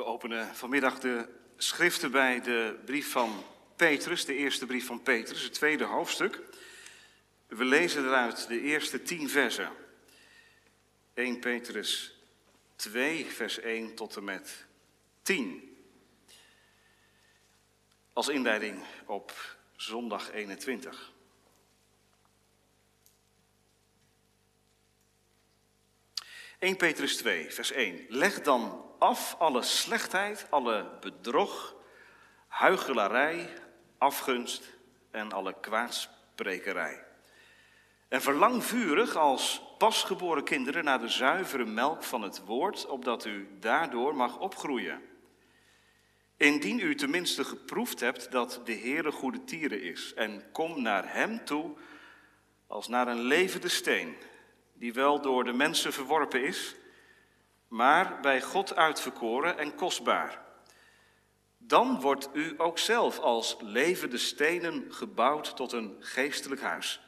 We openen vanmiddag de schriften bij de brief van Petrus, de eerste brief van Petrus, het tweede hoofdstuk. We lezen eruit de eerste tien versen. 1 Petrus 2, vers 1 tot en met 10. Als inleiding op zondag 21. 1 Petrus 2, vers 1. Leg dan af alle slechtheid, alle bedrog, huichelarij, afgunst en alle kwaadsprekerij. En verlang vurig als pasgeboren kinderen naar de zuivere melk van het woord, opdat u daardoor mag opgroeien. Indien u tenminste geproefd hebt dat de Heere goede tieren is, en kom naar Hem toe als naar een levende steen, die wel door de mensen verworpen is, maar bij God uitverkoren en kostbaar. Dan wordt u ook zelf als levende stenen gebouwd tot een geestelijk huis,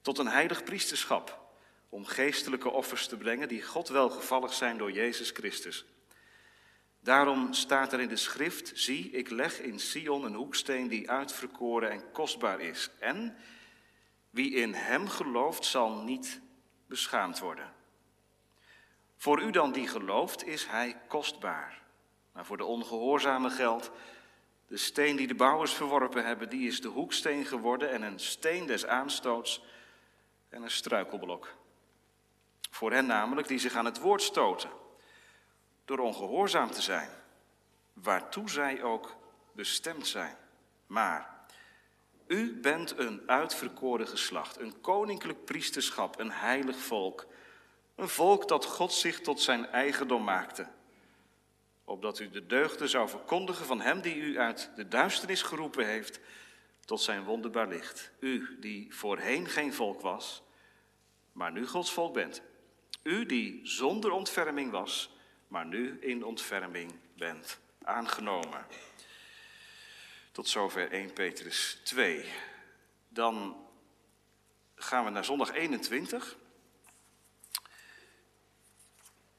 tot een heilig priesterschap, om geestelijke offers te brengen die God welgevallig zijn door Jezus Christus. Daarom staat er in de schrift, zie, ik leg in Sion een hoeksteen die uitverkoren en kostbaar is. En wie in hem gelooft zal niet beschaamd worden. Voor u dan die gelooft, is hij kostbaar. Maar voor de ongehoorzame geldt, de steen die de bouwers verworpen hebben, die is de hoeksteen geworden en een steen des aanstoots en een struikelblok. Voor hen namelijk die zich aan het woord stoten, door ongehoorzaam te zijn, waartoe zij ook bestemd zijn. Maar u bent een uitverkoren geslacht, een koninklijk priesterschap, een heilig volk. Een volk dat God zich tot zijn eigendom maakte. Opdat u de deugden zou verkondigen van hem die u uit de duisternis geroepen heeft tot zijn wonderbaar licht. U die voorheen geen volk was, maar nu Gods volk bent. U die zonder ontferming was, maar nu in ontferming bent aangenomen. Tot zover 1 Petrus 2. Dan gaan we naar zondag 21.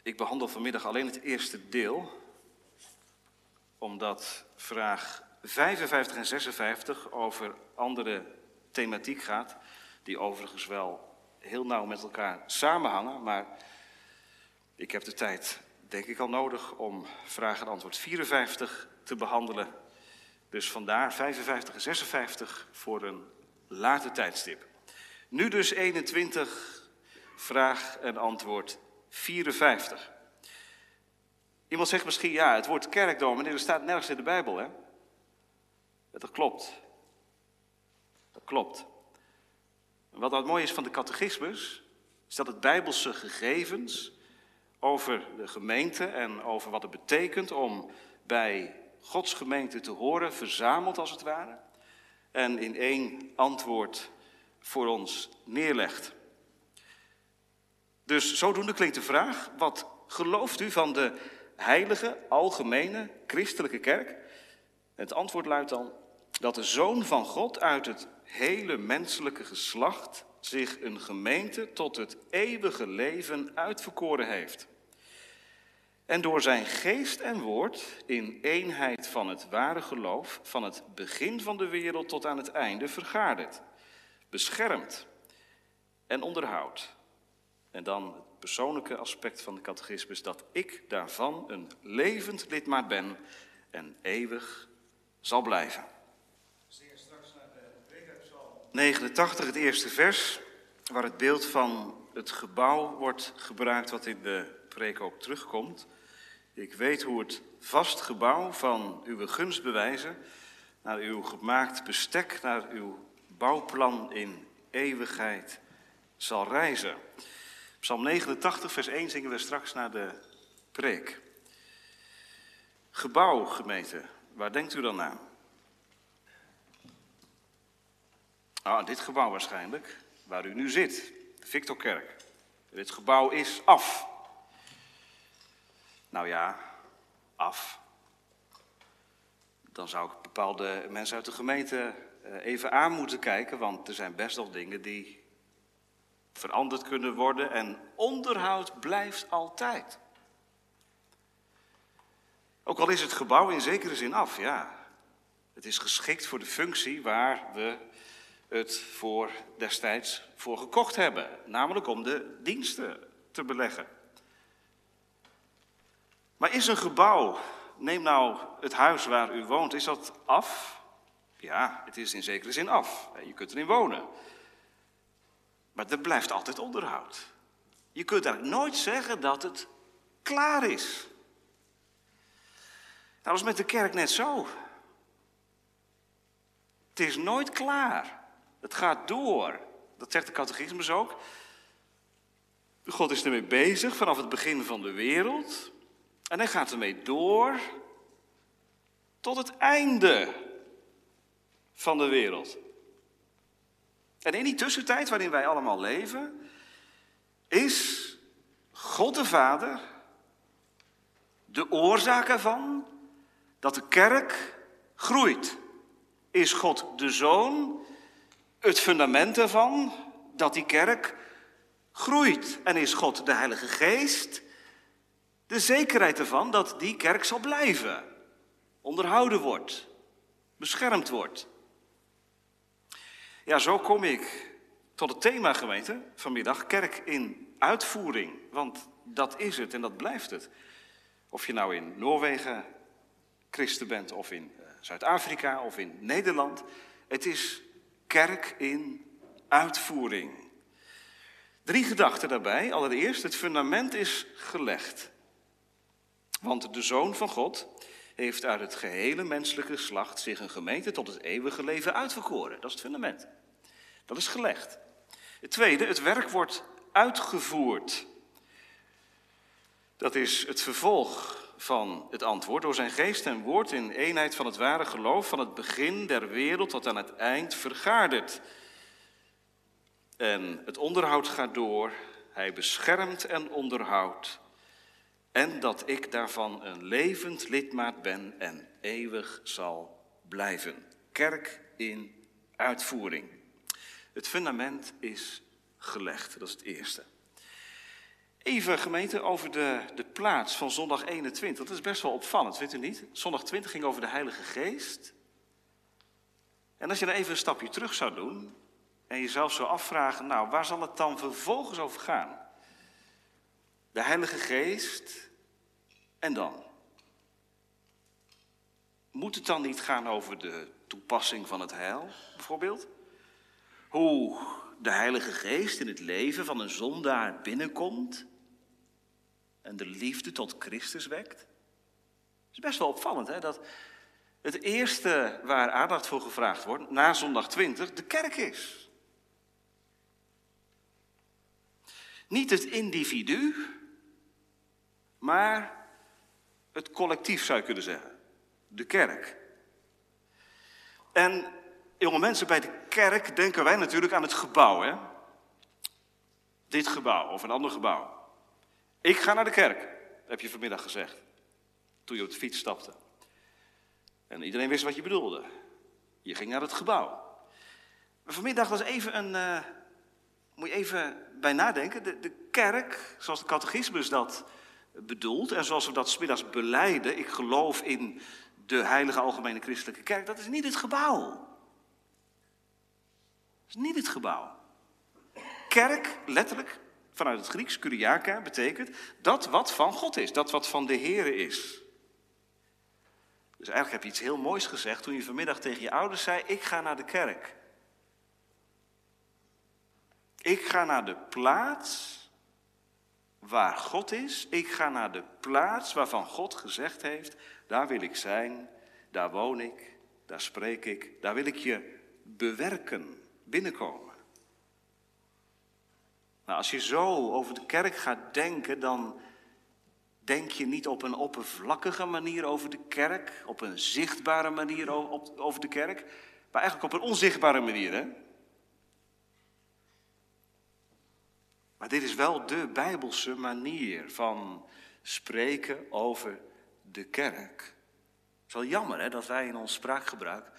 Ik behandel vanmiddag alleen het eerste deel, omdat vraag 55 en 56 over andere thematiek gaat, die overigens wel heel nauw met elkaar samenhangen, maar ik heb de tijd denk ik al nodig om vraag en antwoord 54 te behandelen dus vandaar 55 en 56 voor een later tijdstip. Nu dus 21, vraag en antwoord 54. Iemand zegt misschien, ja, het woord kerkdom, meneer, er staat nergens in de Bijbel, hè? Dat klopt. Dat klopt. Wat het mooie is van de catechismus, is dat het bijbelse gegevens over de gemeente en over wat het betekent om bij Gods gemeente te horen, verzameld als het ware, en in één antwoord voor ons neerlegt. Dus zodoende klinkt de vraag, wat gelooft u van de heilige, algemene, christelijke kerk? Het antwoord luidt dan dat de Zoon van God uit het hele menselijke geslacht zich een gemeente tot het eeuwige leven uitverkoren heeft. En door zijn geest en woord in eenheid van het ware geloof, van het begin van de wereld tot aan het einde, vergaarderd, beschermd en onderhoudt. En dan het persoonlijke aspect van de catechismus, dat ik daarvan een levend lidmaat ben en eeuwig zal blijven. Zingen straks naar de 89, het eerste vers, waar het beeld van het gebouw wordt gebruikt wat in de preek ook terugkomt. Ik weet hoe het vast gebouw van uw gunstbewijzen naar uw gemaakt bestek, naar uw bouwplan in eeuwigheid zal reizen. Psalm 89, vers 1 zingen we straks naar de preek. Gebouw, gemeente, waar denkt u dan aan? Ah, dit gebouw waarschijnlijk, waar u nu zit, de Victorkerk. Dit gebouw is af. Nou ja, af. Dan zou ik bepaalde mensen uit de gemeente eh, even aan moeten kijken, want er zijn best wel dingen die veranderd kunnen worden en onderhoud blijft altijd. Ook al is het gebouw in zekere zin af, ja. Het is geschikt voor de functie waar we het voor destijds voor gekocht hebben, namelijk om de diensten te beleggen. Maar is een gebouw, neem nou het huis waar u woont, is dat af? Ja, het is in zekere zin af. Je kunt erin wonen. Maar er blijft altijd onderhoud. Je kunt eigenlijk nooit zeggen dat het klaar is. Dat is met de kerk net zo. Het is nooit klaar. Het gaat door. Dat zegt de catechismus ook. God is ermee bezig vanaf het begin van de wereld. En hij gaat ermee door tot het einde van de wereld. En in die tussentijd waarin wij allemaal leven, is God de Vader de oorzaak ervan dat de kerk groeit. Is God de Zoon het fundament ervan dat die kerk groeit. En is God de Heilige Geest de zekerheid ervan dat die kerk zal blijven, onderhouden wordt, beschermd wordt. Ja, zo kom ik tot het thema gemeente vanmiddag, kerk in uitvoering. Want dat is het en dat blijft het. Of je nou in Noorwegen christen bent, of in eh, Zuid-Afrika, of in Nederland. Het is kerk in uitvoering. Drie gedachten daarbij. Allereerst, het fundament is gelegd. Want de Zoon van God heeft uit het gehele menselijke geslacht zich een gemeente tot het eeuwige leven uitverkoren. Dat is het fundament. Dat is gelegd. Het tweede, het werk wordt uitgevoerd. Dat is het vervolg van het antwoord door zijn geest en woord in eenheid van het ware geloof van het begin der wereld tot aan het eind vergaderd. En het onderhoud gaat door, hij beschermt en onderhoudt. En dat ik daarvan een levend lidmaat ben en eeuwig zal blijven. Kerk in uitvoering. Het fundament is gelegd, dat is het eerste. Even gemeente over de, de plaats van zondag 21. Dat is best wel opvallend, vindt u niet? Zondag 20 ging over de Heilige Geest. En als je dan even een stapje terug zou doen en jezelf zou afvragen, nou, waar zal het dan vervolgens over gaan? De Heilige Geest en dan? Moet het dan niet gaan over de toepassing van het heil, bijvoorbeeld? Hoe de Heilige Geest in het leven van een zondaar binnenkomt en de liefde tot Christus wekt. Het is best wel opvallend hè, dat het eerste waar aandacht voor gevraagd wordt na zondag 20 de kerk is. Niet het individu, maar het collectief zou je kunnen zeggen. De kerk. En jonge mensen, bij de kerk denken wij natuurlijk aan het gebouw. Hè? Dit gebouw of een ander gebouw. Ik ga naar de kerk, heb je vanmiddag gezegd. Toen je op de fiets stapte. En iedereen wist wat je bedoelde. Je ging naar het gebouw. Maar vanmiddag was even een. Uh, moet je even bij nadenken. De, de kerk, zoals de catechismus dat bedoelt. en zoals we dat smiddags beleiden. Ik geloof in de heilige algemene christelijke kerk. Dat is niet het gebouw is niet het gebouw. Kerk, letterlijk, vanuit het Grieks, kuriaka, betekent dat wat van God is, dat wat van de Here is. Dus eigenlijk heb je iets heel moois gezegd toen je vanmiddag tegen je ouders zei, ik ga naar de kerk. Ik ga naar de plaats waar God is. Ik ga naar de plaats waarvan God gezegd heeft, daar wil ik zijn, daar woon ik, daar spreek ik, daar wil ik je bewerken binnenkomen. Nou, als je zo over de kerk gaat denken, dan denk je niet op een oppervlakkige manier over de kerk, op een zichtbare manier over de kerk, maar eigenlijk op een onzichtbare manier. Hè? Maar dit is wel de bijbelse manier van spreken over de kerk. Het is wel jammer hè, dat wij in ons spraakgebruik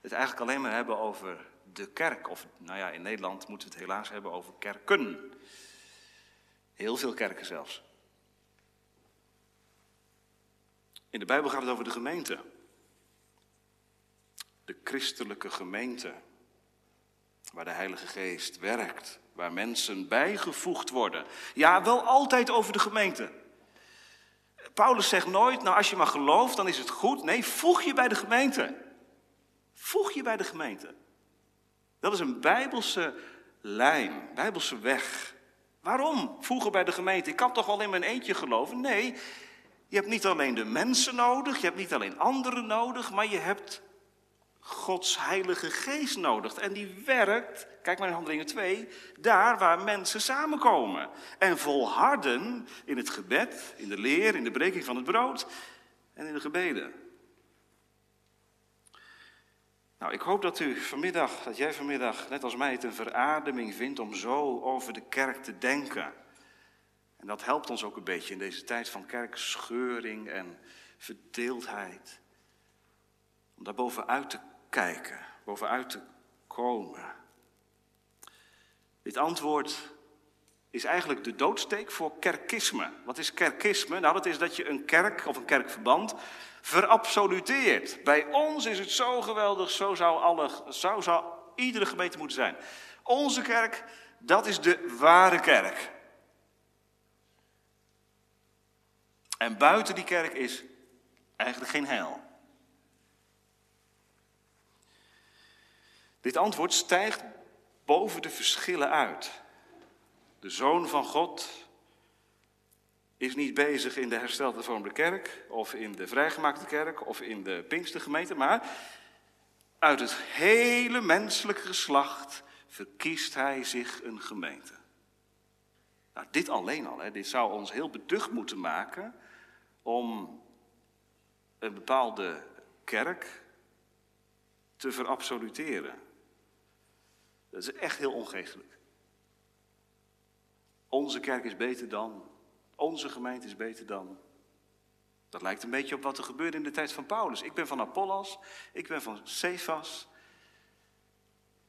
het eigenlijk alleen maar hebben over de kerk. Of nou ja, in Nederland moeten we het helaas hebben over kerken. Heel veel kerken zelfs. In de Bijbel gaat het over de gemeente. De christelijke gemeente. Waar de Heilige Geest werkt. Waar mensen bijgevoegd worden. Ja, wel altijd over de gemeente. Paulus zegt nooit, nou als je maar gelooft, dan is het goed. Nee, voeg je bij de gemeente. Voeg je bij de gemeente. Dat is een bijbelse lijn, bijbelse weg. Waarom voegen bij de gemeente? Ik kan toch wel in mijn eentje geloven? Nee, je hebt niet alleen de mensen nodig, je hebt niet alleen anderen nodig, maar je hebt Gods Heilige Geest nodig. En die werkt, kijk maar in Handelingen 2, daar waar mensen samenkomen. En volharden in het gebed, in de leer, in de breking van het brood en in de gebeden. Nou, ik hoop dat u vanmiddag, dat jij vanmiddag, net als mij, het een verademing vindt om zo over de kerk te denken. En dat helpt ons ook een beetje in deze tijd van kerkscheuring en verdeeldheid. Om daar bovenuit te kijken, bovenuit te komen. Dit antwoord is eigenlijk de doodsteek voor kerkisme. Wat is kerkisme? Nou, dat is dat je een kerk of een kerkverband verabsoluteert. Bij ons is het zo geweldig, zo zou, alle, zo zou iedere gemeente moeten zijn. Onze kerk, dat is de ware kerk. En buiten die kerk is eigenlijk geen heil. Dit antwoord stijgt boven de verschillen uit. De Zoon van God is niet bezig in de herstelde hervormde kerk, of in de vrijgemaakte kerk, of in de Pinkstergemeente, maar uit het hele menselijke geslacht verkiest hij zich een gemeente. Nou, dit alleen al, hè, dit zou ons heel beducht moeten maken om een bepaalde kerk te verabsoluteren. Dat is echt heel ongeestelijk. Onze kerk is beter dan, onze gemeente is beter dan. Dat lijkt een beetje op wat er gebeurde in de tijd van Paulus. Ik ben van Apollos, ik ben van Cephas.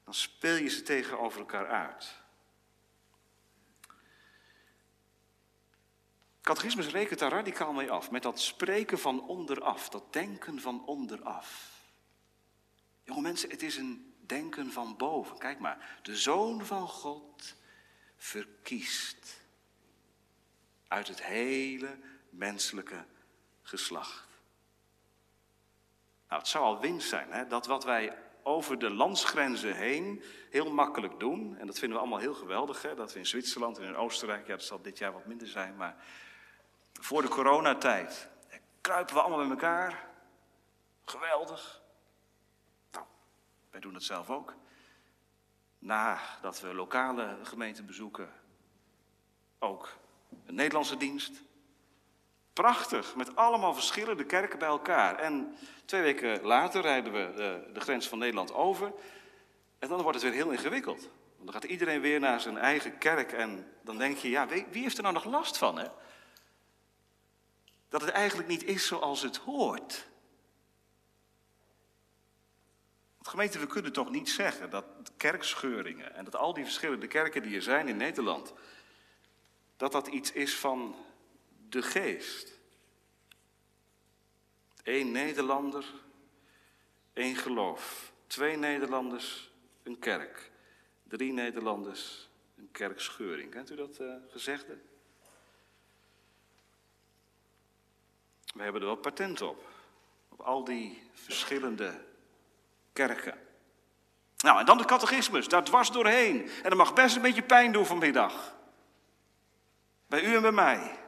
Dan speel je ze tegenover elkaar uit. Catechismus rekent daar radicaal mee af, met dat spreken van onderaf, dat denken van onderaf. Jonge mensen, het is een denken van boven. Kijk maar, de Zoon van God verkiest uit het hele menselijke geslacht. Nou, het zou al winst zijn hè, dat wat wij over de landsgrenzen heen heel makkelijk doen, en dat vinden we allemaal heel geweldig, hè, dat we in Zwitserland en in Oostenrijk, ja dat zal dit jaar wat minder zijn, maar voor de coronatijd kruipen we allemaal bij elkaar. Geweldig. Wij doen het zelf ook. Nadat we lokale gemeenten bezoeken, ook een Nederlandse dienst. Prachtig, met allemaal verschillende kerken bij elkaar. En twee weken later rijden we de, de, grens van Nederland over. En dan wordt het weer heel ingewikkeld. Want dan gaat iedereen weer naar zijn eigen kerk. En dan denk je, ja, wie, wie heeft er nou nog last van? Hè? Dat het eigenlijk niet is zoals het hoort. Gemeente, we kunnen toch niet zeggen dat kerkscheuringen en dat al die verschillende kerken die er zijn in Nederland, dat dat iets is van de geest. Eén Nederlander, één geloof. Twee Nederlanders, een kerk. Drie Nederlanders, een kerkscheuring. Kent u dat uh, gezegde? We hebben er wel patent op. Op al die verschillende kerken. Nou, en dan de catechismus, daar dwars doorheen. En dat mag best een beetje pijn doen vanmiddag. Bij u en bij mij.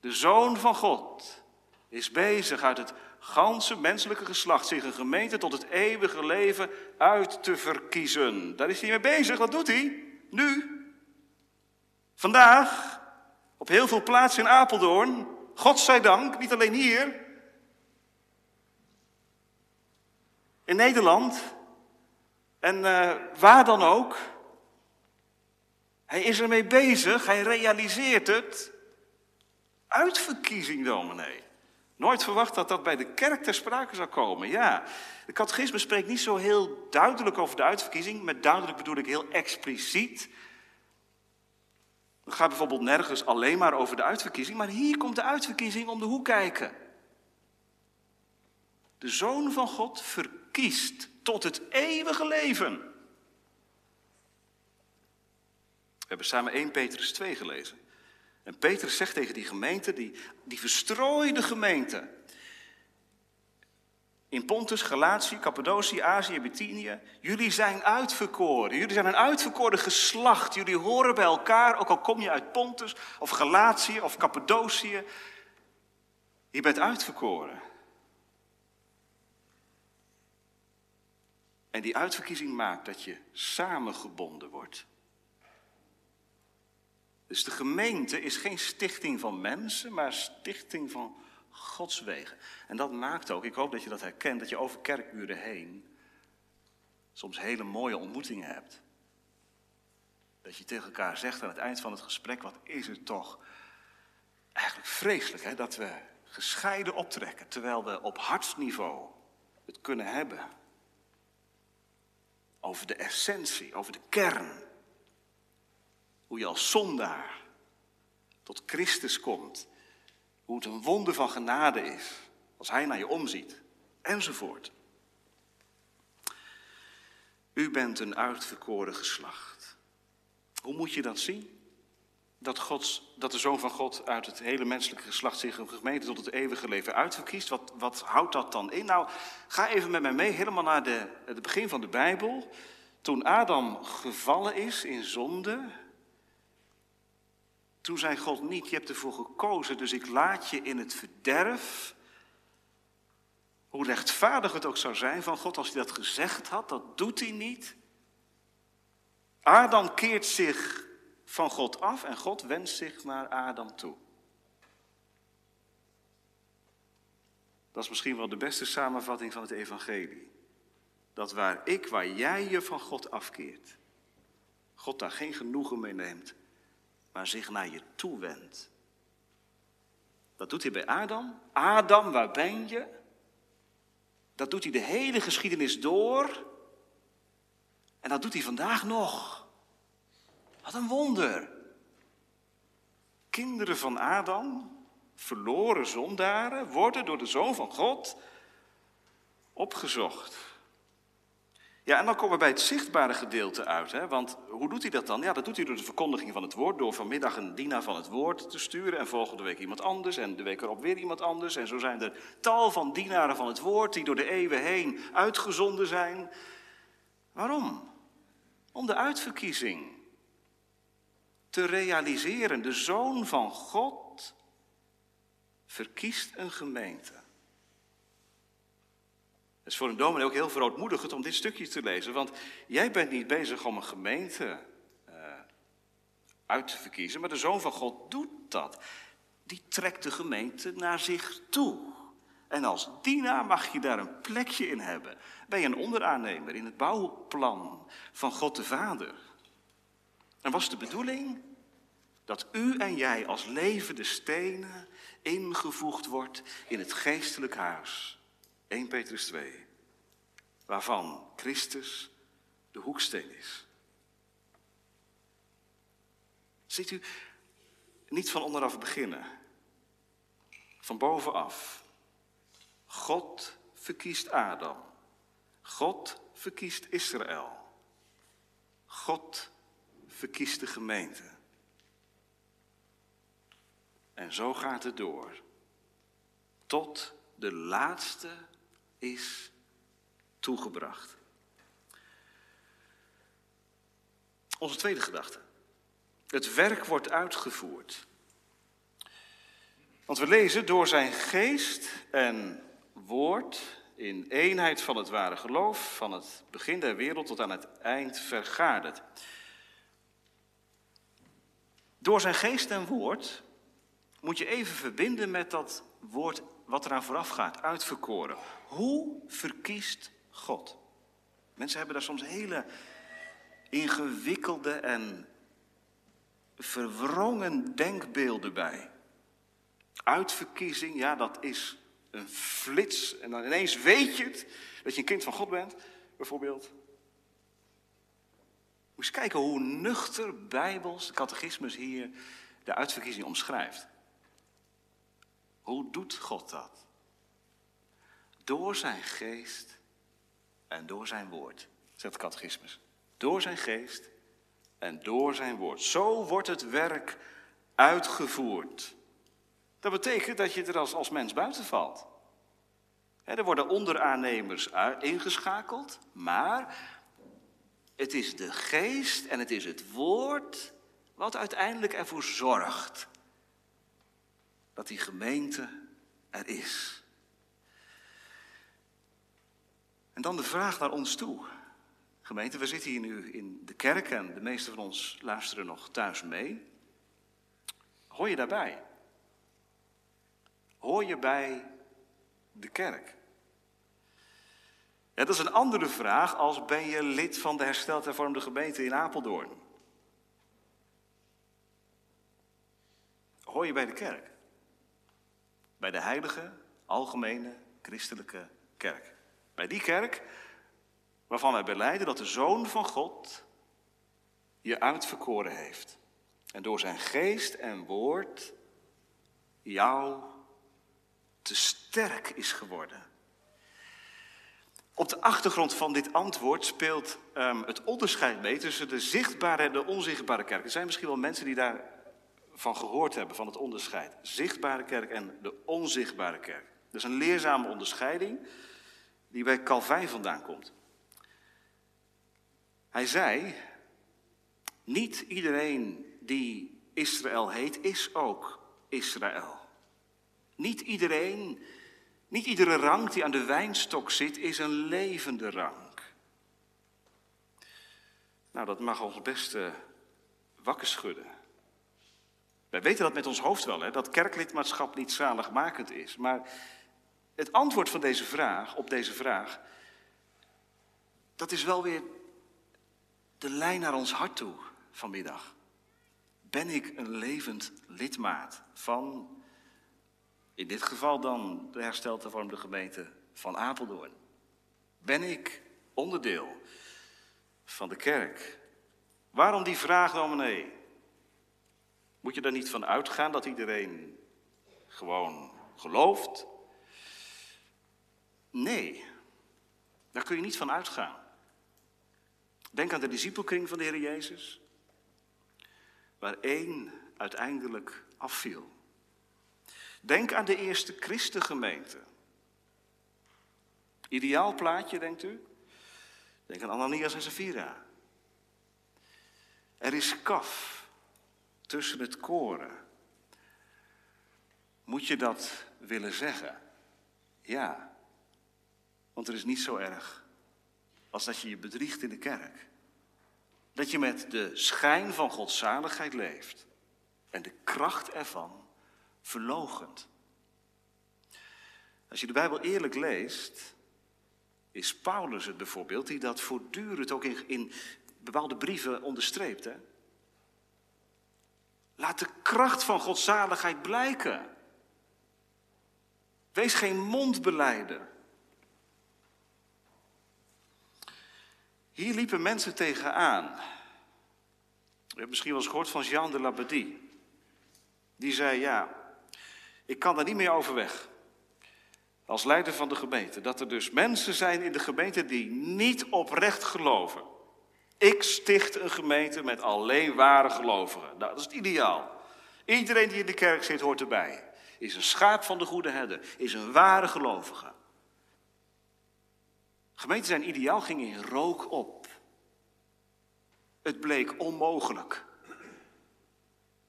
De Zoon van God is bezig uit het ganse menselijke geslacht zich een gemeente tot het eeuwige leven uit te verkiezen. Daar is hij mee bezig. Wat doet hij? Nu. Vandaag. Op heel veel plaatsen in Apeldoorn. God zij dank, niet alleen hier. In Nederland. En uh, waar dan ook. Hij is ermee bezig, hij realiseert het. Uitverkiezing, dominee. Nooit verwacht dat dat bij de kerk ter sprake zou komen. Ja, de catechisme spreekt niet zo heel duidelijk over de uitverkiezing. Met duidelijk bedoel ik heel expliciet. Het gaat bijvoorbeeld nergens alleen maar over de uitverkiezing, maar hier komt de uitverkiezing om de hoek kijken. De Zoon van God verkiest tot het eeuwige leven. We hebben samen 1 Petrus 2 gelezen. En Petrus zegt tegen die gemeente, die, die verstrooide gemeente, in Pontus, Galatië, Cappadocië, Azië, Bithynië. Jullie zijn uitverkoren. Jullie zijn een uitverkoren geslacht. Jullie horen bij elkaar, ook al kom je uit Pontus of Galatië of Cappadocië. Je bent uitverkoren. En die uitverkiezing maakt dat je samengebonden wordt. Dus de gemeente is geen stichting van mensen, maar stichting van Gods wegen. En dat maakt ook, ik hoop dat je dat herkent, dat je over kerkuren heen soms hele mooie ontmoetingen hebt. Dat je tegen elkaar zegt aan het eind van het gesprek, wat is het toch eigenlijk vreselijk hè, dat we gescheiden optrekken, terwijl we op hartsniveau het kunnen hebben. Over de essentie, over de kern. Hoe je als zondaar tot Christus komt hoe het een wonder van genade is als hij naar je omziet. Enzovoort. U bent een uitverkoren geslacht. Hoe moet je dat zien? Dat, Gods, dat de Zoon van God uit het hele menselijke geslacht zich een gemeente tot het eeuwige leven uitverkiest. Wat, wat houdt dat dan in? Nou, ga even met mij mee helemaal naar de, het begin van de Bijbel. Toen Adam gevallen is in zonde, toen zei God niet, je hebt ervoor gekozen, dus ik laat je in het verderf. Hoe rechtvaardig het ook zou zijn van God als hij dat gezegd had, dat doet hij niet. Adam keert zich van God af en God wenst zich naar Adam toe. Dat is misschien wel de beste samenvatting van het evangelie. Dat waar ik, waar jij je van God afkeert, God daar geen genoegen mee neemt, maar zich naar je toe wendt. Dat doet hij bij Adam. Adam, waar ben je? Dat doet hij de hele geschiedenis door. En dat doet hij vandaag nog. Wat een wonder. Kinderen van Adam, verloren zondaren, worden door de Zoon van God opgezocht. Ja, en dan komen we bij het zichtbare gedeelte uit. Hè? Want hoe doet hij dat dan? Ja, dat doet hij door de verkondiging van het woord. Door vanmiddag een dienaar van het woord te sturen. En volgende week iemand anders. En de week erop weer iemand anders. En zo zijn er tal van dienaren van het woord die door de eeuwen heen uitgezonden zijn. Waarom? Om de uitverkiezing te realiseren. De zoon van God verkiest een gemeente. Het is voor een dominee ook heel verootmoedigend om dit stukje te lezen, want jij bent niet bezig om een gemeente uh, uit te verkiezen, maar de Zoon van God doet dat. Die trekt de gemeente naar zich toe. En als dienaar mag je daar een plekje in hebben. Ben je een onderaannemer in het bouwplan van God de Vader. En was de bedoeling dat u en jij als levende stenen ingevoegd wordt in het geestelijk huis 1 Petrus 2, waarvan Christus de hoeksteen is. Ziet u, niet van onderaf beginnen, van bovenaf. God verkiest Adam. God verkiest Israël. God verkiest de gemeente. En zo gaat het door. Tot de laatste is toegebracht. Onze tweede gedachte. Het werk wordt uitgevoerd. Want we lezen door zijn geest en woord in eenheid van het ware geloof, van het begin der wereld tot aan het eind vergaderd. Door zijn geest en woord moet je even verbinden met dat woord wat eraan vooraf gaat, uitverkoren. Hoe verkiest God? Mensen hebben daar soms hele ingewikkelde en verwrongen denkbeelden bij. Uitverkiezing, ja, dat is een flits. En dan ineens weet je het, dat je een kind van God bent, bijvoorbeeld. Moet eens kijken hoe nuchter Bijbels, de catechismus hier, de uitverkiezing omschrijft. Hoe doet God dat? Door zijn geest en door zijn woord, zegt de catechismus. Door zijn geest en door zijn woord. Zo wordt het werk uitgevoerd. Dat betekent dat je er als, als mens buiten valt. er worden onderaannemers ingeschakeld, maar het is de geest en het is het woord wat uiteindelijk ervoor zorgt dat die gemeente er is. En dan de vraag naar ons toe. Gemeente, we zitten hier nu in de kerk en de meeste van ons luisteren nog thuis mee. Hoor je daarbij? Hoor je bij de kerk? Ja, dat is een andere vraag als ben je lid van de hersteld hervormde gemeente in Apeldoorn. Hoor je bij de kerk? Bij de heilige, algemene, christelijke kerk. Bij die kerk waarvan wij beleiden dat de Zoon van God je uitverkoren heeft. En door zijn geest en woord jou te sterk is geworden. Op de achtergrond van dit antwoord speelt um, het onderscheid mee tussen de zichtbare en de onzichtbare kerk. Er zijn misschien wel mensen die daarvan gehoord hebben, van het onderscheid. Zichtbare kerk en de onzichtbare kerk. Dat is een leerzame onderscheiding die bij Calvijn vandaan komt. Hij zei, niet iedereen die Israël heet, is ook Israël. Niet iedereen, niet iedere rank die aan de wijnstok zit, is een levende rank. Nou, dat mag ons best uh, wakker schudden. Wij weten dat met ons hoofd wel, hè, dat kerklidmaatschap niet zaligmakend is. Maar het antwoord van deze vraag, op deze vraag, dat is wel weer de lijn naar ons hart toe vanmiddag. Ben ik een levend lidmaat van, in dit geval dan de hersteld hervormde gemeente van Apeldoorn? Ben ik onderdeel van de kerk? Waarom die vraag, dominee? Moet je er niet van uitgaan dat iedereen gewoon gelooft? Nee, daar kun je niet van uitgaan. Denk aan de discipelkring van de Heer Jezus, waar één uiteindelijk afviel. Denk aan de eerste Christengemeente. Ideaal plaatje, denkt u? Denk aan Ananias en Sapphira. Er is kaf tussen het koren. Moet je dat willen zeggen? Ja, want er is niet zo erg als dat je je bedriegt in de kerk. Dat je met de schijn van godzaligheid leeft en de kracht ervan verlogent. Als je de Bijbel eerlijk leest, is Paulus het bijvoorbeeld die dat voortdurend ook in, in bepaalde brieven onderstreept. Hè? Laat de kracht van godzaligheid blijken. Wees geen mondbeleider. Hier liepen mensen tegenaan. Je hebt misschien wel eens gehoord van Jean de Labadie. Die zei, ja, ik kan daar niet meer overweg. Als leider van de gemeente. Dat er dus mensen zijn in de gemeente die niet oprecht geloven. Ik sticht een gemeente met alleen ware gelovigen. Nou, dat is het ideaal. Iedereen die in de kerk zit hoort erbij. Is een schaap van de goede herder. Is een ware gelovige. Gemeente zijn ideaal ging in rook op. Het bleek onmogelijk.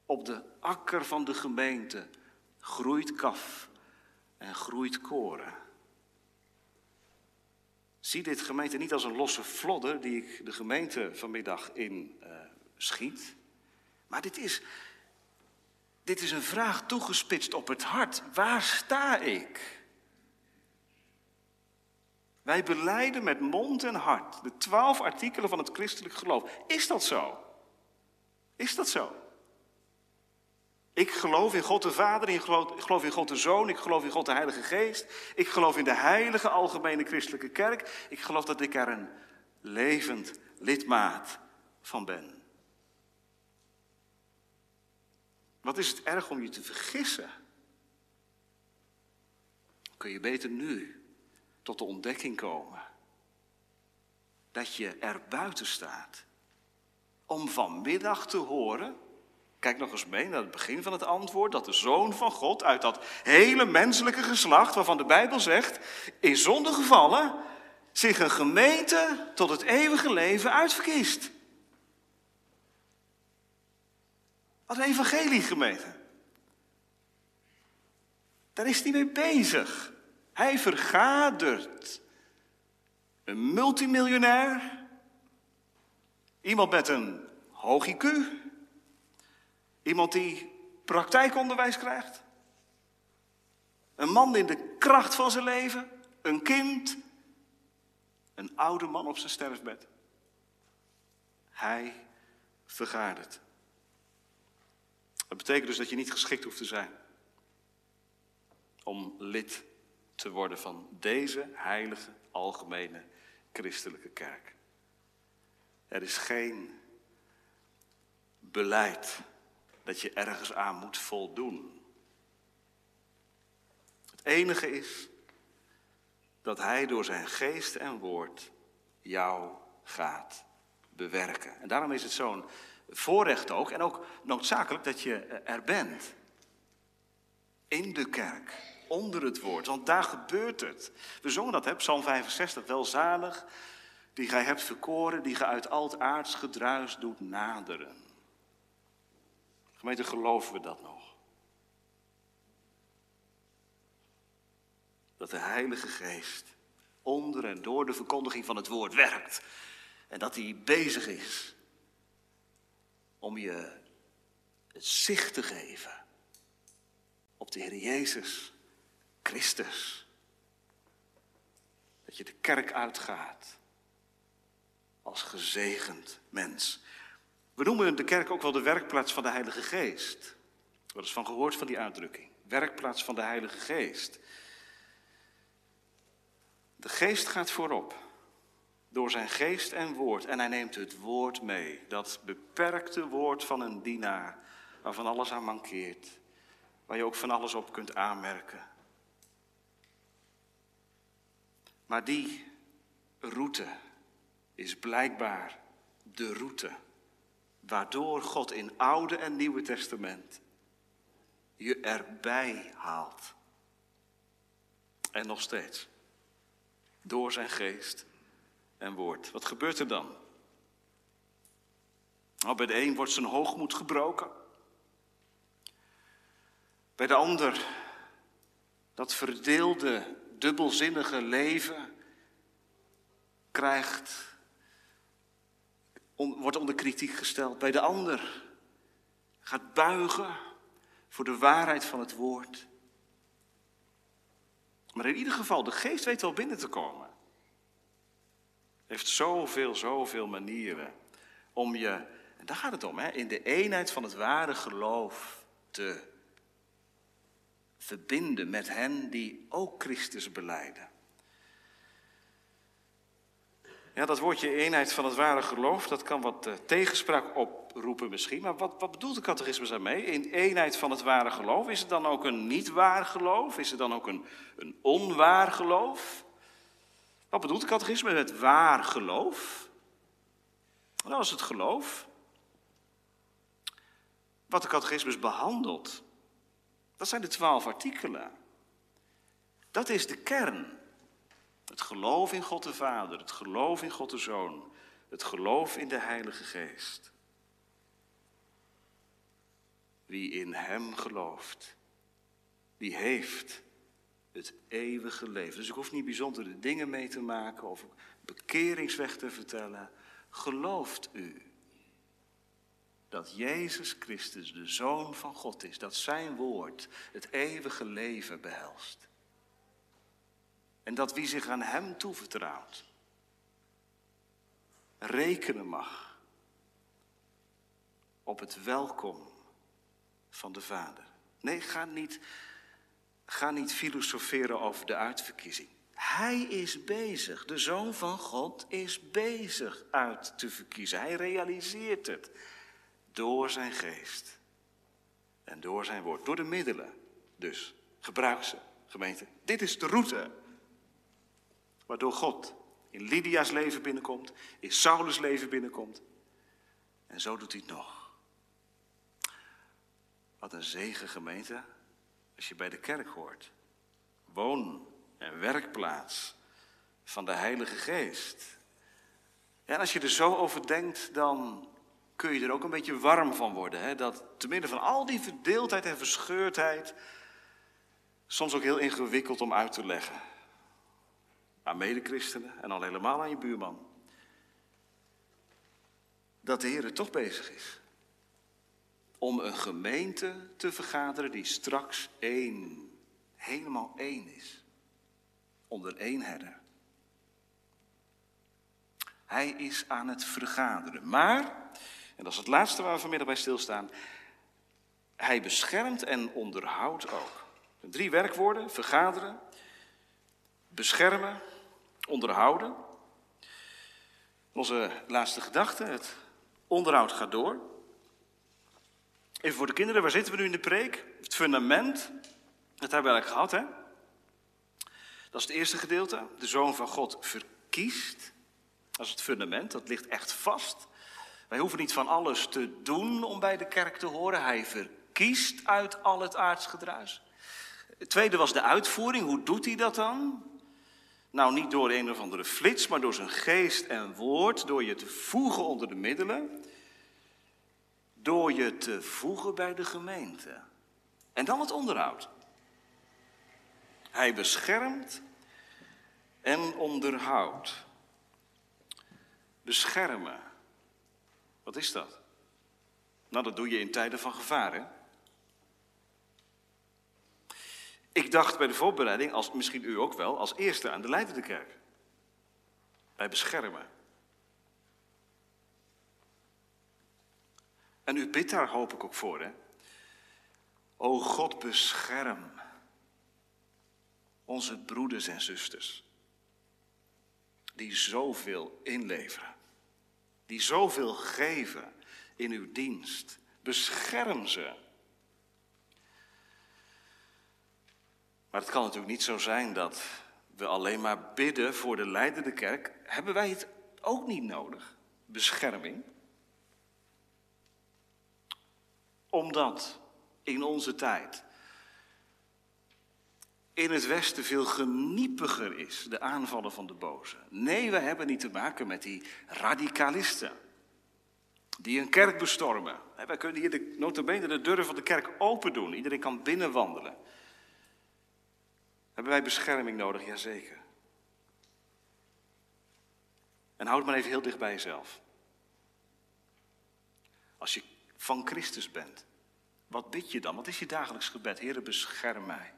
Op de akker van de gemeente groeit kaf en groeit koren. Zie dit gemeente niet als een losse vlodder die ik de gemeente vanmiddag in uh, schiet. Maar dit is, dit is een vraag toegespitst op het hart. Waar sta ik? Wij beleiden met mond en hart de twaalf artikelen van het christelijk geloof. Is dat zo? Is dat zo? Ik geloof in God de Vader, ik geloof in God de Zoon, ik geloof in God de Heilige Geest. Ik geloof in de heilige algemene christelijke kerk. Ik geloof dat ik er een levend lidmaat van ben. Wat is het erg om je te vergissen? Kun je beter nu tot de ontdekking komen dat je er buiten staat. Om vanmiddag te horen, kijk nog eens mee naar het begin van het antwoord, dat de Zoon van God uit dat hele menselijke geslacht, waarvan de Bijbel zegt, in zonde gevallen, zich een gemeente tot het eeuwige leven uitverkiest. Wat een evangeliegemeente. Daar is hij mee bezig. Hij vergadert. Een multimiljonair. Iemand met een hoog IQ. Iemand die praktijkonderwijs krijgt. Een man in de kracht van zijn leven. Een kind. Een oude man op zijn sterfbed. Hij vergadert. Dat betekent dus dat je niet geschikt hoeft te zijn om lid te worden van deze heilige algemene christelijke kerk. Er is geen beleid dat je ergens aan moet voldoen. Het enige is dat Hij door zijn geest en woord jou gaat bewerken. En daarom is het zo'n voorrecht ook, en ook noodzakelijk dat je er bent. In de kerk onder het woord, want daar gebeurt het. We zongen dat, hè, Psalm 65, welzalig, die gij hebt verkoren, die gij uit al het aards gedruis doet naderen. Gemeente, geloven we dat nog? Dat de Heilige Geest onder en door de verkondiging van het woord werkt. En dat hij bezig is om je het zicht te geven op de Heer Jezus Christus. Dat je de kerk uitgaat als gezegend mens. We noemen de kerk ook wel de werkplaats van de Heilige Geest. Wat is van gehoord van die uitdrukking? Werkplaats van de Heilige Geest. De Geest gaat voorop door zijn geest en woord en hij neemt het woord mee. Dat beperkte woord van een dienaar waarvan alles aan mankeert. Waar je ook van alles op kunt aanmerken. Maar die route is blijkbaar de route waardoor God in Oude en Nieuwe Testament je erbij haalt. En nog steeds. Door zijn geest en woord. Wat gebeurt er dan? Nou, bij de een wordt zijn hoogmoed gebroken. Bij de ander dat verdeelde dubbelzinnige leven krijgt, wordt onder kritiek gesteld. Bij de ander gaat buigen voor de waarheid van het woord. Maar in ieder geval, de geest weet wel binnen te komen. Heeft zoveel, zoveel manieren om je, en daar gaat het om, hè, in de eenheid van het ware geloof te verbinden met hen die ook Christus beleiden. Ja, dat woordje eenheid van het ware geloof, dat kan wat uh, tegenspraak oproepen misschien. Maar wat, wat bedoelt de catechismus daarmee? In eenheid van het ware geloof, is het dan ook een niet waar geloof? Is het dan ook een, een onwaar geloof? Wat bedoelt de catechismus met waar geloof? Nou, dat is het geloof. Wat de catechismus behandelt, dat zijn de twaalf artikelen. Dat is de kern. Het geloof in God de Vader, het geloof in God de Zoon, het geloof in de Heilige Geest. Wie in Hem gelooft, die heeft het eeuwige leven. Dus ik hoef niet bijzondere dingen mee te maken of bekeringsweg te vertellen. Gelooft u dat Jezus Christus de Zoon van God is, dat Zijn woord het eeuwige leven behelst. En dat wie zich aan Hem toevertrouwt, rekenen mag op het welkom van de Vader. Nee, ga niet, ga niet filosoferen over de uitverkiezing. Hij is bezig, de Zoon van God is bezig uit te verkiezen. Hij realiseert het door zijn geest en door zijn woord, door de middelen. Dus gebruik ze, gemeente. Dit is de route waardoor God in Lydia's leven binnenkomt, in Saulus' leven binnenkomt. En zo doet hij het nog. Wat een zegen, gemeente, als je bij de kerk hoort. Woon en werkplaats van de Heilige Geest. en als je er zo over denkt, dan kun je er ook een beetje warm van worden. Hè? Dat te midden van al die verdeeldheid en verscheurdheid, soms ook heel ingewikkeld om uit te leggen. Aan medechristenen en al helemaal aan je buurman. Dat de Heer toch bezig is. Om een gemeente te vergaderen die straks één, helemaal één is onder één herder. Hij is aan het vergaderen. Maar, en dat is het laatste waar we vanmiddag bij stilstaan, hij beschermt en onderhoudt ook. Drie werkwoorden, vergaderen, beschermen, onderhouden. Onze laatste gedachte, het onderhoud gaat door. Even voor de kinderen, waar zitten we nu in de preek? Het fundament, dat hebben we eigenlijk gehad, hè? Dat is het eerste gedeelte. De Zoon van God verkiest. Dat is het fundament, dat ligt echt vast. Wij hoeven niet van alles te doen om bij de kerk te horen. Hij verkiest uit al het aardsgedruis. Het tweede was de uitvoering. Hoe doet hij dat dan? Nou, niet door een of andere flits, maar door zijn geest en woord, door je te voegen onder de middelen, door je te voegen bij de gemeente. En dan het onderhoud. Hij beschermt en onderhoudt. Beschermen. Wat is dat? Nou, dat doe je in tijden van gevaar, hè? Ik dacht bij de voorbereiding, als, misschien u ook wel, als eerste aan de leidende kerk. Bij beschermen. En u bidt daar hoop ik ook voor, hè? O God, bescherm onze broeders en zusters. Die zoveel inleveren. Die zoveel geven in uw dienst. Bescherm ze. Maar het kan natuurlijk niet zo zijn dat we alleen maar bidden voor de leidende kerk. Hebben wij het ook niet nodig? Bescherming. Omdat in onze tijd in het Westen veel geniepiger is, de aanvallen van de boze. Nee, we hebben niet te maken met die radicalisten. Die een kerk bestormen. Wij kunnen hier de, notabene de deuren van de kerk open doen. Iedereen kan binnenwandelen. Hebben wij bescherming nodig? Jazeker. En houd maar even heel dicht bij jezelf. Als je van Christus bent, wat bid je dan? Wat is je dagelijks gebed? Heere, bescherm mij.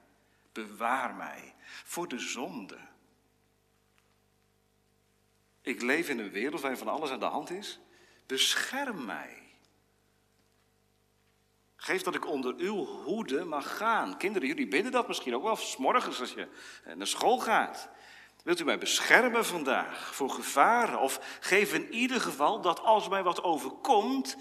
Bewaar mij voor de zonde. Ik leef in een wereld waarin van alles aan de hand is. Bescherm mij. Geef dat ik onder uw hoede mag gaan. Kinderen, jullie bidden dat misschien ook wel morgens als je naar school gaat. Wilt u mij beschermen vandaag voor gevaren? Of geef in ieder geval dat als mij wat overkomt,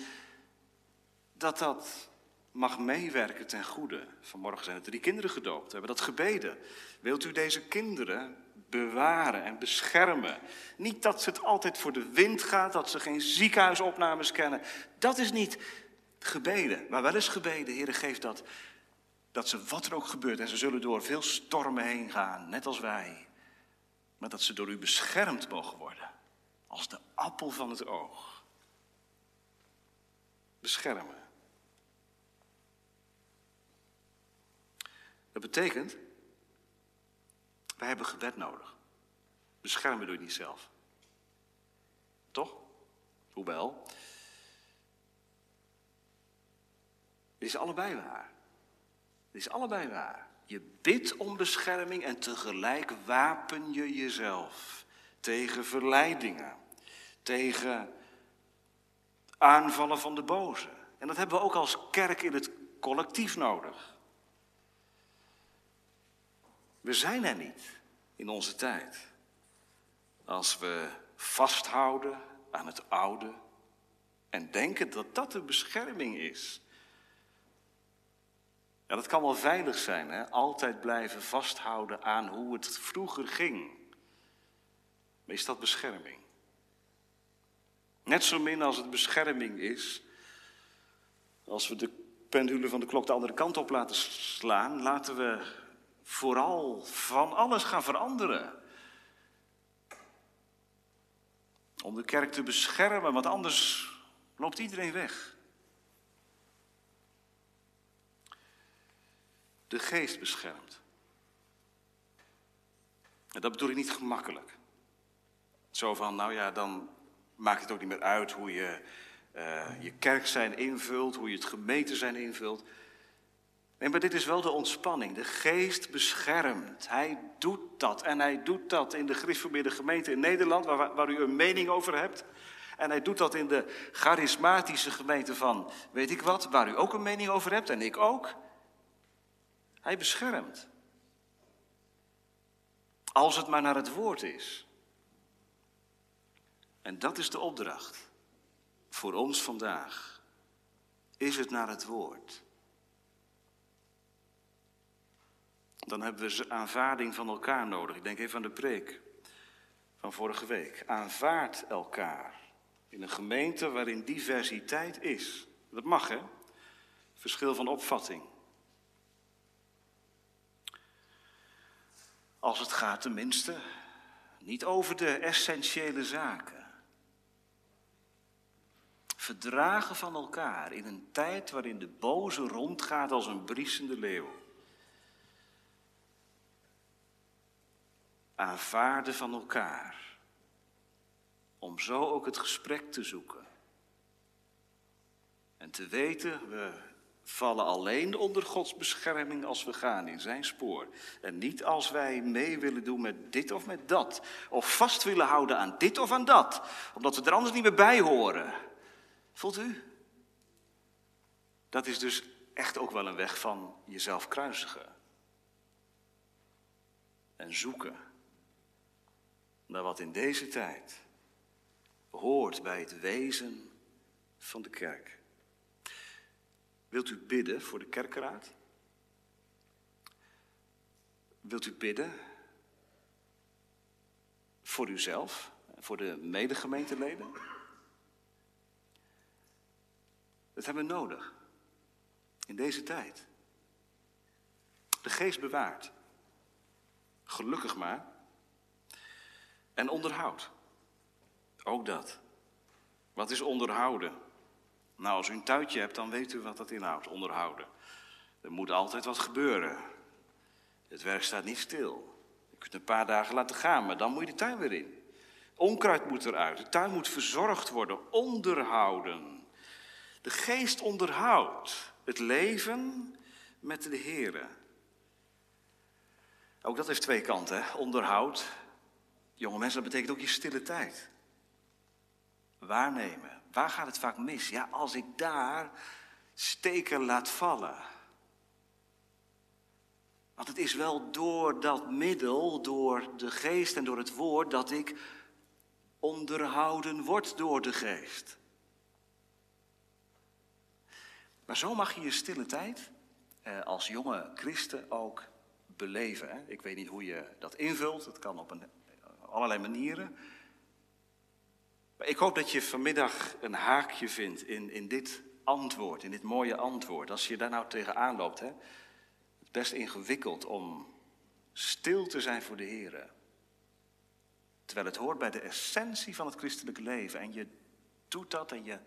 dat dat mag meewerken ten goede. Vanmorgen zijn er drie kinderen gedoopt. We hebben dat gebeden. Wilt u deze kinderen bewaren en beschermen? Niet dat ze het altijd voor de wind gaat, dat ze geen ziekenhuisopnames kennen. Dat is niet gebeden. Maar wel eens gebeden, Heer, geef dat, dat ze wat er ook gebeurt. En ze zullen door veel stormen heen gaan, net als wij. Maar dat ze door u beschermd mogen worden. Als de appel van het oog. Beschermen. Dat betekent, wij hebben gebed nodig. Beschermen doe je niet zelf. Toch? Hoewel. Het is allebei waar. Het is allebei waar. Je bidt om bescherming en tegelijk wapen je jezelf tegen verleidingen, tegen aanvallen van de boze. En dat hebben we ook als kerk in het collectief nodig. We zijn er niet. in onze tijd. Als we vasthouden aan het oude en denken dat dat de bescherming is. Ja, dat kan wel veilig zijn, hè? altijd blijven vasthouden aan hoe het vroeger ging. Maar is dat bescherming? Net zo min als het bescherming is, als we de pendule van de klok de andere kant op laten slaan, laten we vooral van alles gaan veranderen. Om de kerk te beschermen, want anders loopt iedereen weg. De geest beschermt. En dat bedoel ik niet gemakkelijk. Zo van, nou ja, dan maakt het ook niet meer uit hoe je uh, je kerk zijn invult, hoe je het gemeente zijn invult. Nee, maar dit is wel de ontspanning. De geest beschermt. Hij doet dat. En hij doet dat in de gereformeerde gemeente in Nederland, waar, waar u een mening over hebt. En hij doet dat in de charismatische gemeente van, weet ik wat, waar u ook een mening over hebt en ik ook. Hij beschermt. Als het maar naar het woord is. En dat is de opdracht voor ons vandaag. Is het naar het woord? Dan hebben we aanvaarding van elkaar nodig. Ik denk even aan de preek van vorige week. Aanvaard elkaar in een gemeente waarin diversiteit is. Dat mag, hè? Verschil van opvatting. Als het gaat tenminste niet over de essentiële zaken. Verdragen van elkaar in een tijd waarin de boze rondgaat als een briesende leeuw. Aanvaarden van elkaar. Om zo ook het gesprek te zoeken. En te weten, we vallen alleen onder Gods bescherming als we gaan in zijn spoor. En niet als wij mee willen doen met dit of met dat. Of vast willen houden aan dit of aan dat. Omdat we er anders niet meer bij horen. Voelt u? Dat is dus echt ook wel een weg van jezelf kruisigen. En zoeken naar wat in deze tijd hoort bij het wezen van de kerk. Wilt u bidden voor de kerkenraad? Wilt u bidden voor uzelf, voor de medegemeenteleden? Dat hebben we nodig. In deze tijd. De geest bewaart. Gelukkig maar. En onderhoud. Ook dat. Wat is onderhouden? Nou, als u een tuitje hebt, dan weet u wat dat inhoudt, onderhouden. Er moet altijd wat gebeuren. Het werk staat niet stil. Je kunt een paar dagen laten gaan, maar dan moet je de tuin weer in. Onkruid moet eruit. De tuin moet verzorgd worden, onderhouden. De geest onderhoudt het leven met de Here. Ook dat heeft twee kanten, hè? onderhoud. Jonge mensen, dat betekent ook je stille tijd. Waarnemen. Waar gaat het vaak mis? Ja, als ik daar steken laat vallen. Want het is wel door dat middel, door de geest en door het woord, dat ik onderhouden word door de geest. Maar zo mag je je stille tijd eh, als jonge christen ook beleven. Ik weet niet hoe je dat invult, het kan op een, allerlei manieren. Maar ik hoop dat je vanmiddag een haakje vindt in, in dit antwoord, in dit mooie antwoord. Als je daar nou tegenaan loopt, hè? het is best ingewikkeld om stil te zijn voor de Heer. Terwijl het hoort bij de essentie van het christelijke leven. En je doet dat en je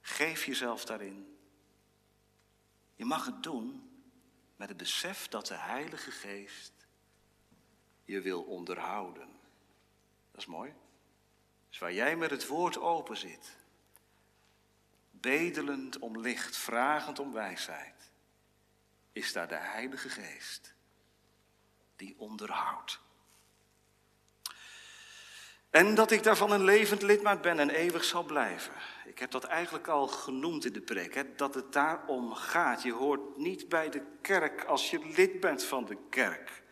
geeft jezelf daarin. Je mag het doen met het besef dat de Heilige Geest je wil onderhouden. Dat is mooi. Dus waar jij met het woord open zit, bedelend om licht, vragend om wijsheid, is daar de Heilige Geest die onderhoudt. En dat ik daarvan een levend lidmaat ben en eeuwig zal blijven. Ik heb dat eigenlijk al genoemd in de preek, hè, dat het daarom gaat. Je hoort niet bij de kerk als je lid bent van de kerk.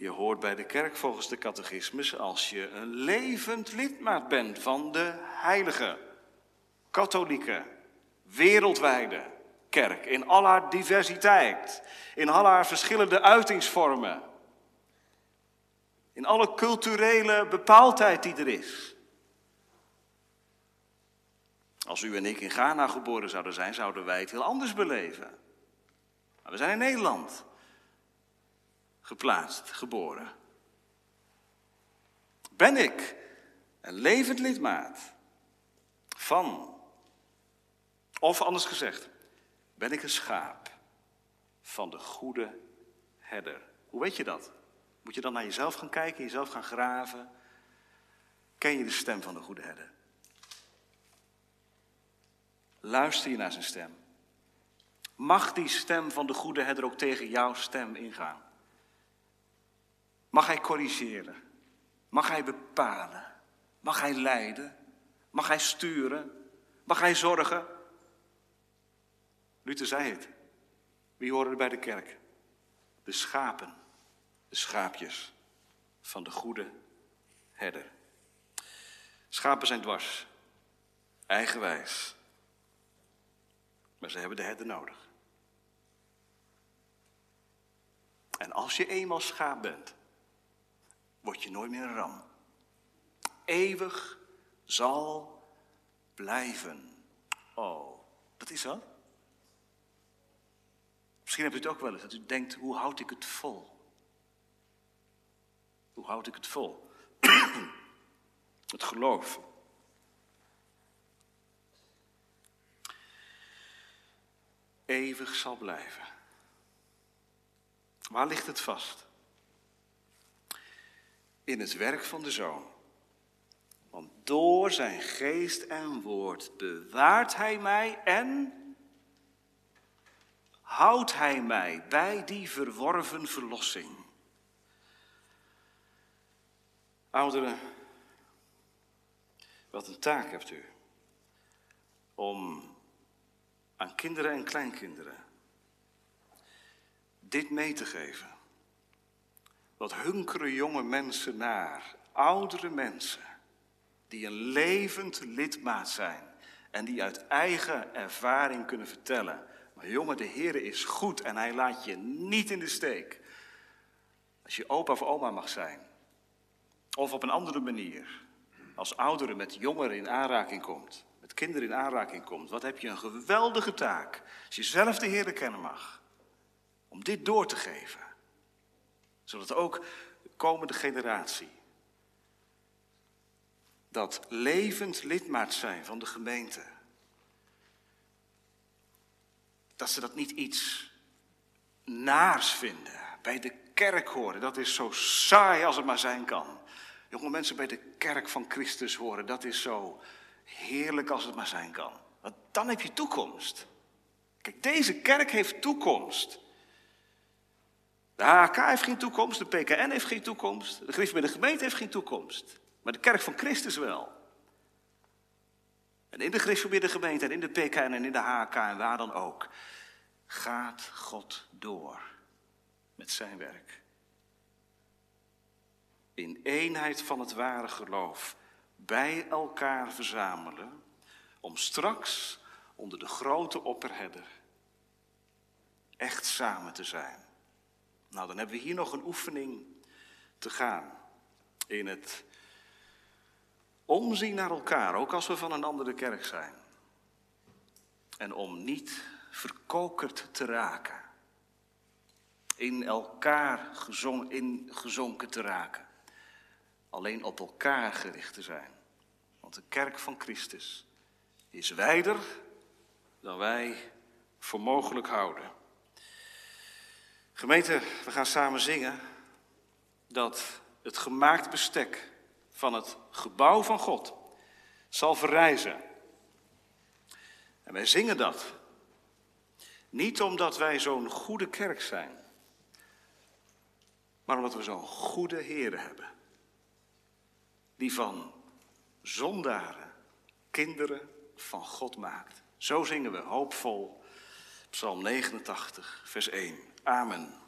Je hoort bij de kerk volgens de catechismus als je een levend lidmaat bent van de heilige, katholieke, wereldwijde kerk. In al haar diversiteit, in al haar verschillende uitingsvormen. In alle culturele bepaaldheid die er is. Als u en ik in Ghana geboren zouden zijn, zouden wij het heel anders beleven. Maar we zijn in Nederland geplaatst, geboren. Ben ik een levend lidmaat van, of anders gezegd, ben ik een schaap van de goede herder? Hoe weet je dat? Moet je dan naar jezelf gaan kijken, jezelf gaan graven? Ken je de stem van de goede herder? Luister je naar zijn stem? Mag die stem van de goede herder ook tegen jouw stem ingaan? Mag hij corrigeren? Mag hij bepalen? Mag hij leiden? Mag hij sturen? Mag hij zorgen? Luther zei het. Wie horen er bij de kerk? De schapen, de schaapjes van de goede herder. Schapen zijn dwars, eigenwijs, maar ze hebben de herder nodig. En als je eenmaal schaap bent, word je nooit meer een ram. Eeuwig zal blijven. Oh, dat is wat. Misschien hebt u het ook wel eens, dat u denkt, hoe houd ik het vol? Hoe houd ik het vol? het geloof. Eeuwig zal blijven. Waar ligt het vast? In het werk van de Zoon. Want door zijn geest en woord bewaart hij mij en houdt hij mij bij die verworven verlossing. Ouderen, wat een taak hebt u om aan kinderen en kleinkinderen dit mee te geven. Wat hunkeren jonge mensen naar, oudere mensen, die een levend lidmaat zijn en die uit eigen ervaring kunnen vertellen. Maar jongen, de Heer is goed en hij laat je niet in de steek. Als je opa of oma mag zijn, of op een andere manier, als oudere met jongeren in aanraking komt, met kinderen in aanraking komt, wat heb je een geweldige taak als je zelf de Heer kennen mag om dit door te geven. Zodat ook de komende generatie dat levend lidmaat zijn van de gemeente. Dat ze dat niet iets naars vinden. Bij de kerk horen, dat is zo saai als het maar zijn kan. Jonge mensen bij de kerk van Christus horen, dat is zo heerlijk als het maar zijn kan. Want dan heb je toekomst. Kijk, deze kerk heeft toekomst. De HK heeft geen toekomst, de PKN heeft geen toekomst, de de gemeente heeft geen toekomst. Maar de kerk van Christus wel. En in de gereformeerde gemeente en in de PKN en in de HK en waar dan ook, gaat God door met zijn werk. In eenheid van het ware geloof bij elkaar verzamelen, om straks onder de grote opperherder echt samen te zijn. Nou, dan hebben we hier nog een oefening te gaan. In het omzien naar elkaar, ook als we van een andere kerk zijn. En om niet verkokerd te raken. In elkaar gezon, in gezonken te raken. Alleen op elkaar gericht te zijn. Want de kerk van Christus is wijder dan wij voor mogelijk houden. Gemeente, we gaan samen zingen dat het gemaakt bestek van het gebouw van God zal verrijzen. En wij zingen dat. Niet omdat wij zo'n goede kerk zijn, maar omdat we zo'n goede Heer hebben. Die van zondaren kinderen van God maakt. Zo zingen we hoopvol Psalm 89, vers 1. Amen.